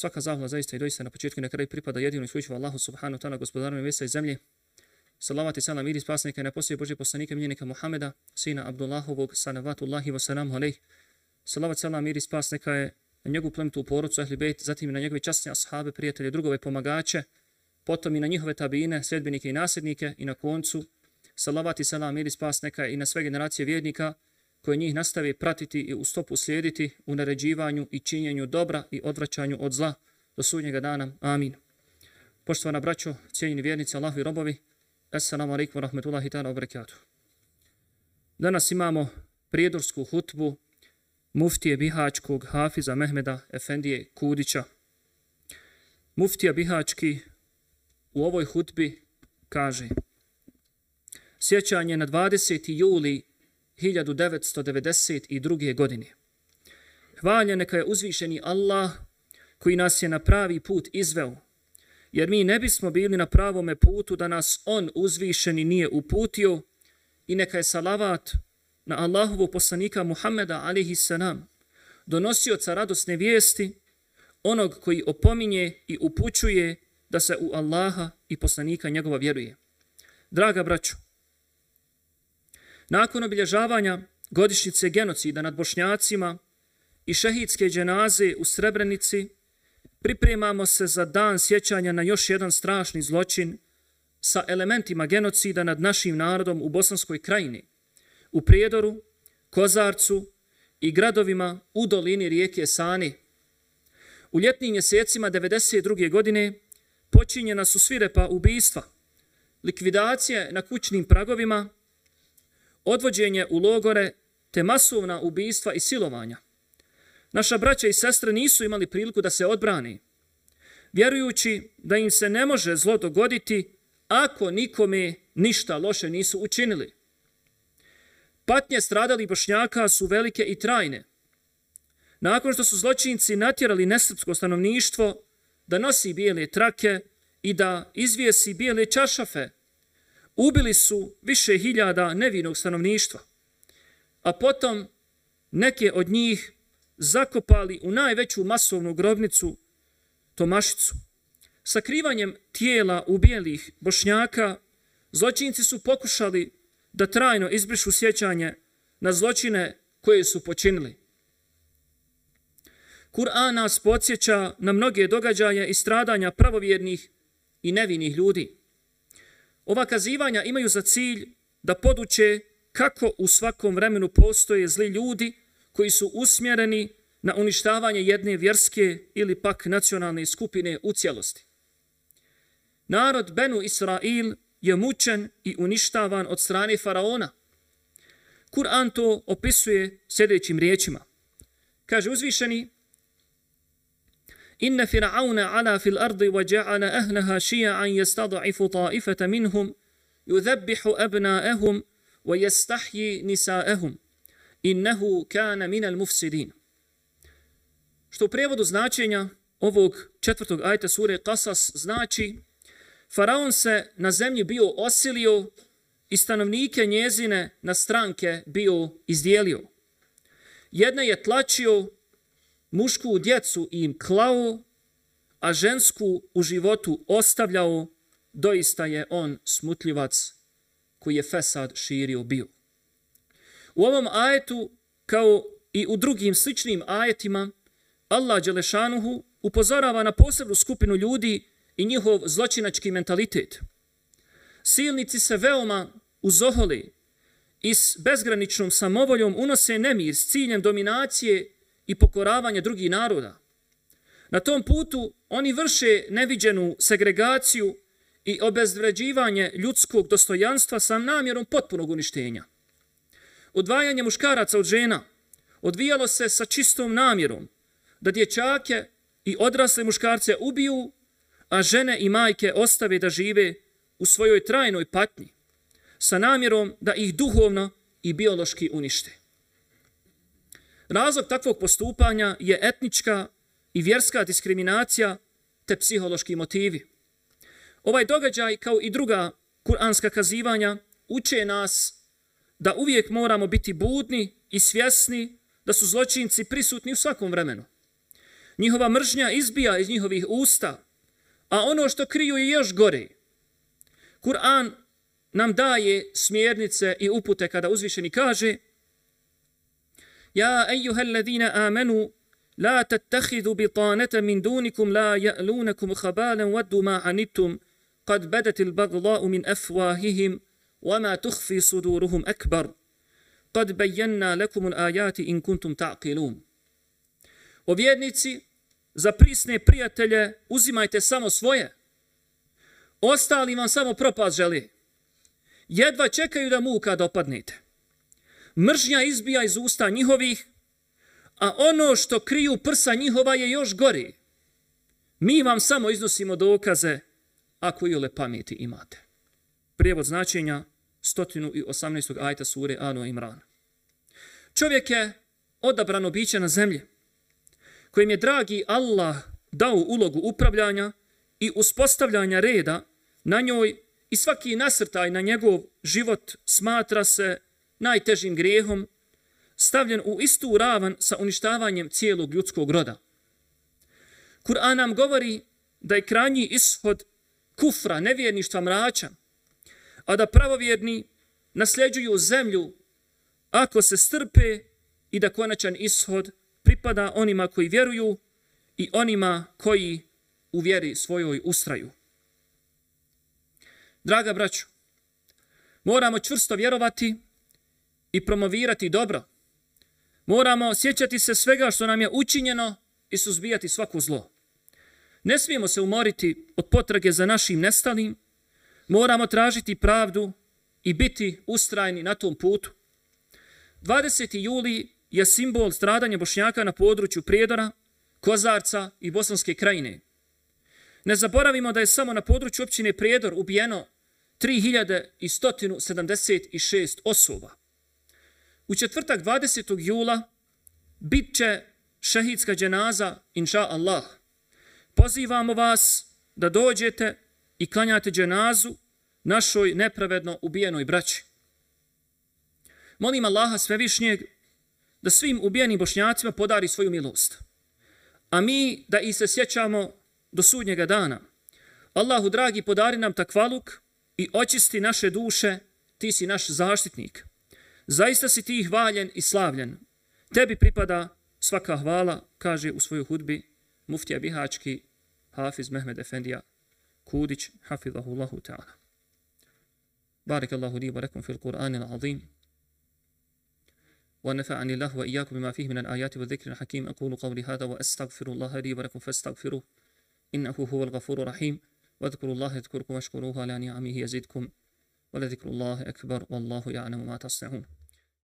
Svaka zahvala zaista i doista na početku i na kraju pripada jedinu isključivo Allahu subhanahu wa ta'ala gospodaru nebesa i zemlje. Salavat i salam idi spasnika i na poslije Božje poslanika mljenika Muhameda, sina Abdullahovog, sanavatullahi wa salam alaih. Salavat salam idi spasnika je na njegovu plemtu u porodcu Ahli Bejt, zatim i na njegove časne ashabe, prijatelje, drugove pomagače, potom i na njihove tabine, sljedbenike i nasljednike i na koncu salavat i salam idi spasnika i na sve generacije vjernika koje njih nastave pratiti i u stopu slijediti u naređivanju i činjenju dobra i odvraćanju od zla do sudnjega dana. Amin. Poštovana braćo, cijenjeni vjernici, Allahu i robovi, Assalamu alaikum wa rahmetullahi ta'ala wa barakatuh. Danas imamo prijedorsku hutbu muftije Bihačkog Hafiza Mehmeda Efendije Kudića. Muftija Bihački u ovoj hutbi kaže Sjećanje na 20. juli 1992. godine. Hvalja neka je uzvišeni Allah koji nas je na pravi put izveo, jer mi ne bismo bili na pravome putu da nas On uzvišeni nije uputio i neka je salavat na Allahovu poslanika Muhammeda alihi salam, donosioca radosne vijesti, onog koji opominje i upućuje da se u Allaha i poslanika njegova vjeruje. Draga braćo, nakon obilježavanja godišnjice genocida nad bošnjacima i šehidske dženaze u Srebrenici, pripremamo se za dan sjećanja na još jedan strašni zločin sa elementima genocida nad našim narodom u Bosanskoj krajini, u Prijedoru, Kozarcu i gradovima u dolini rijeke Sani. U ljetnim mjesecima 1992. godine počinjena su svirepa ubijstva, likvidacije na kućnim pragovima, odvođenje u logore te masovna ubijstva i silovanja. Naša braća i sestre nisu imali priliku da se odbrani, vjerujući da im se ne može zlo dogoditi ako nikome ništa loše nisu učinili. Patnje stradali bošnjaka su velike i trajne. Nakon što su zločinci natjerali nesrpsko stanovništvo da nosi bijele trake i da izvijesi bijele čašafe, ubili su više hiljada nevinog stanovništva, a potom neke od njih zakopali u najveću masovnu grobnicu Tomašicu. Sakrivanjem tijela ubijelih bošnjaka, zločinci su pokušali da trajno izbrišu sjećanje na zločine koje su počinili. Kur'an nas podsjeća na mnoge događaje i stradanja pravovjernih i nevinih ljudi. Ova kazivanja imaju za cilj da poduče kako u svakom vremenu postoje zli ljudi koji su usmjereni na uništavanje jedne vjerske ili pak nacionalne skupine u cijelosti. Narod Benu Israil je mučen i uništavan od strane faraona. Kur'an to opisuje sljedećim riječima. Kaže uzvišeni, Inna fir'auna ala fil ardi wa ja'ala ahlaha shi'an yastad'ifu ta'ifata minhum yudhabbihu abna'ahum wa yastahyi nisa'ahum innahu kana minal mufsidin Što u prevodu značenja ovog četvrtog ajta sure Qasas znači Faraon se na zemlji bio osilio i stanovnike njezine na stranke bio izdijelio. Jedne je tlačio, mušku djecu im klao, a žensku u životu ostavljao, doista je on smutljivac koji je Fesad širio bio. U ovom ajetu, kao i u drugim sličnim ajetima, Allah Đelešanuhu upozorava na posebnu skupinu ljudi i njihov zločinački mentalitet. Silnici se veoma uzoholi i s bezgraničnom samovoljom unose nemir s ciljem dominacije i pokoravanje drugih naroda. Na tom putu oni vrše neviđenu segregaciju i obezvređivanje ljudskog dostojanstva sa namjerom potpunog uništenja. Odvajanje muškaraca od žena odvijalo se sa čistom namjerom da dječake i odrasle muškarce ubiju, a žene i majke ostave da žive u svojoj trajnoj patnji sa namjerom da ih duhovno i biološki unište. Razlog takvog postupanja je etnička i vjerska diskriminacija te psihološki motivi. Ovaj događaj, kao i druga kuranska kazivanja, uče nas da uvijek moramo biti budni i svjesni da su zločinci prisutni u svakom vremenu. Njihova mržnja izbija iz njihovih usta, a ono što kriju je još gore. Kur'an nam daje smjernice i upute kada uzvišeni kaže Ja, ejuha alladhina amanu, la tattakhidhu bitanata min dunikum la ya'lunakum khabalan waddu ma anittum qad badat al-baghdha'u min afwahihim وما تخفي صدورهم أكبر قد بينا لكم الآيات إن كنتم تعقلون O vjernici, za prisne prijatelje uzimajte samo svoje. Ostali vam samo propast želi. Jedva čekaju da muka dopadnete. Mržnja izbija iz usta njihovih, a ono što kriju prsa njihova je još gori. Mi vam samo iznosimo dokaze ako i ole pameti imate. Prijevod značenja 118. ajta sure Anu Imran. Čovjek je odabrano biće na zemlji, kojim je dragi Allah dao ulogu upravljanja i uspostavljanja reda na njoj i svaki nasrtaj na njegov život smatra se najtežim grijehom, stavljen u istu ravan sa uništavanjem cijelog ljudskog roda. Kur'an nam govori da je krajnji ishod kufra, nevjerništva mračan, a da pravovjerni nasljeđuju zemlju ako se strpe i da konačan ishod pripada onima koji vjeruju i onima koji u vjeri svojoj ustraju. Draga braćo, moramo čvrsto vjerovati i promovirati dobro. Moramo sjećati se svega što nam je učinjeno i suzbijati svako zlo. Ne smijemo se umoriti od potrage za našim nestalim, moramo tražiti pravdu i biti ustrajni na tom putu. 20. juli je simbol stradanja bošnjaka na području Prijedora, Kozarca i Bosanske krajine. Ne zaboravimo da je samo na području općine Prijedor ubijeno 3176 osoba. U četvrtak 20. jula bit će šehidska dženaza, inša Allah. Pozivamo vas da dođete i klanjate dženazu našoj nepravedno ubijenoj braći. Molim Allaha svevišnjeg da svim ubijenim bošnjacima podari svoju milost. A mi da i se sjećamo do sudnjega dana. Allahu dragi podari nam takvaluk i očisti naše duše, ti si naš zaštitnik. Zaista si ti hvaljen i slavljen. Tebi pripada svaka hvala, kaže u svojoj hudbi muftija Bihački, Hafiz Mehmed Efendija Kudić, hafidhahullahu ta'ala. بارك الله لي ولكم في القرآن العظيم ونفعني الله وإياكم بما فيه من الآيات والذكر الحكيم أقول قولي هذا وأستغفر الله لي ولكم فاستغفروه إنه هو الغفور الرحيم واذكروا الله يذكركم واشكروه على نعمه يزدكم ولذكر الله أكبر والله يعلم ما تصنعون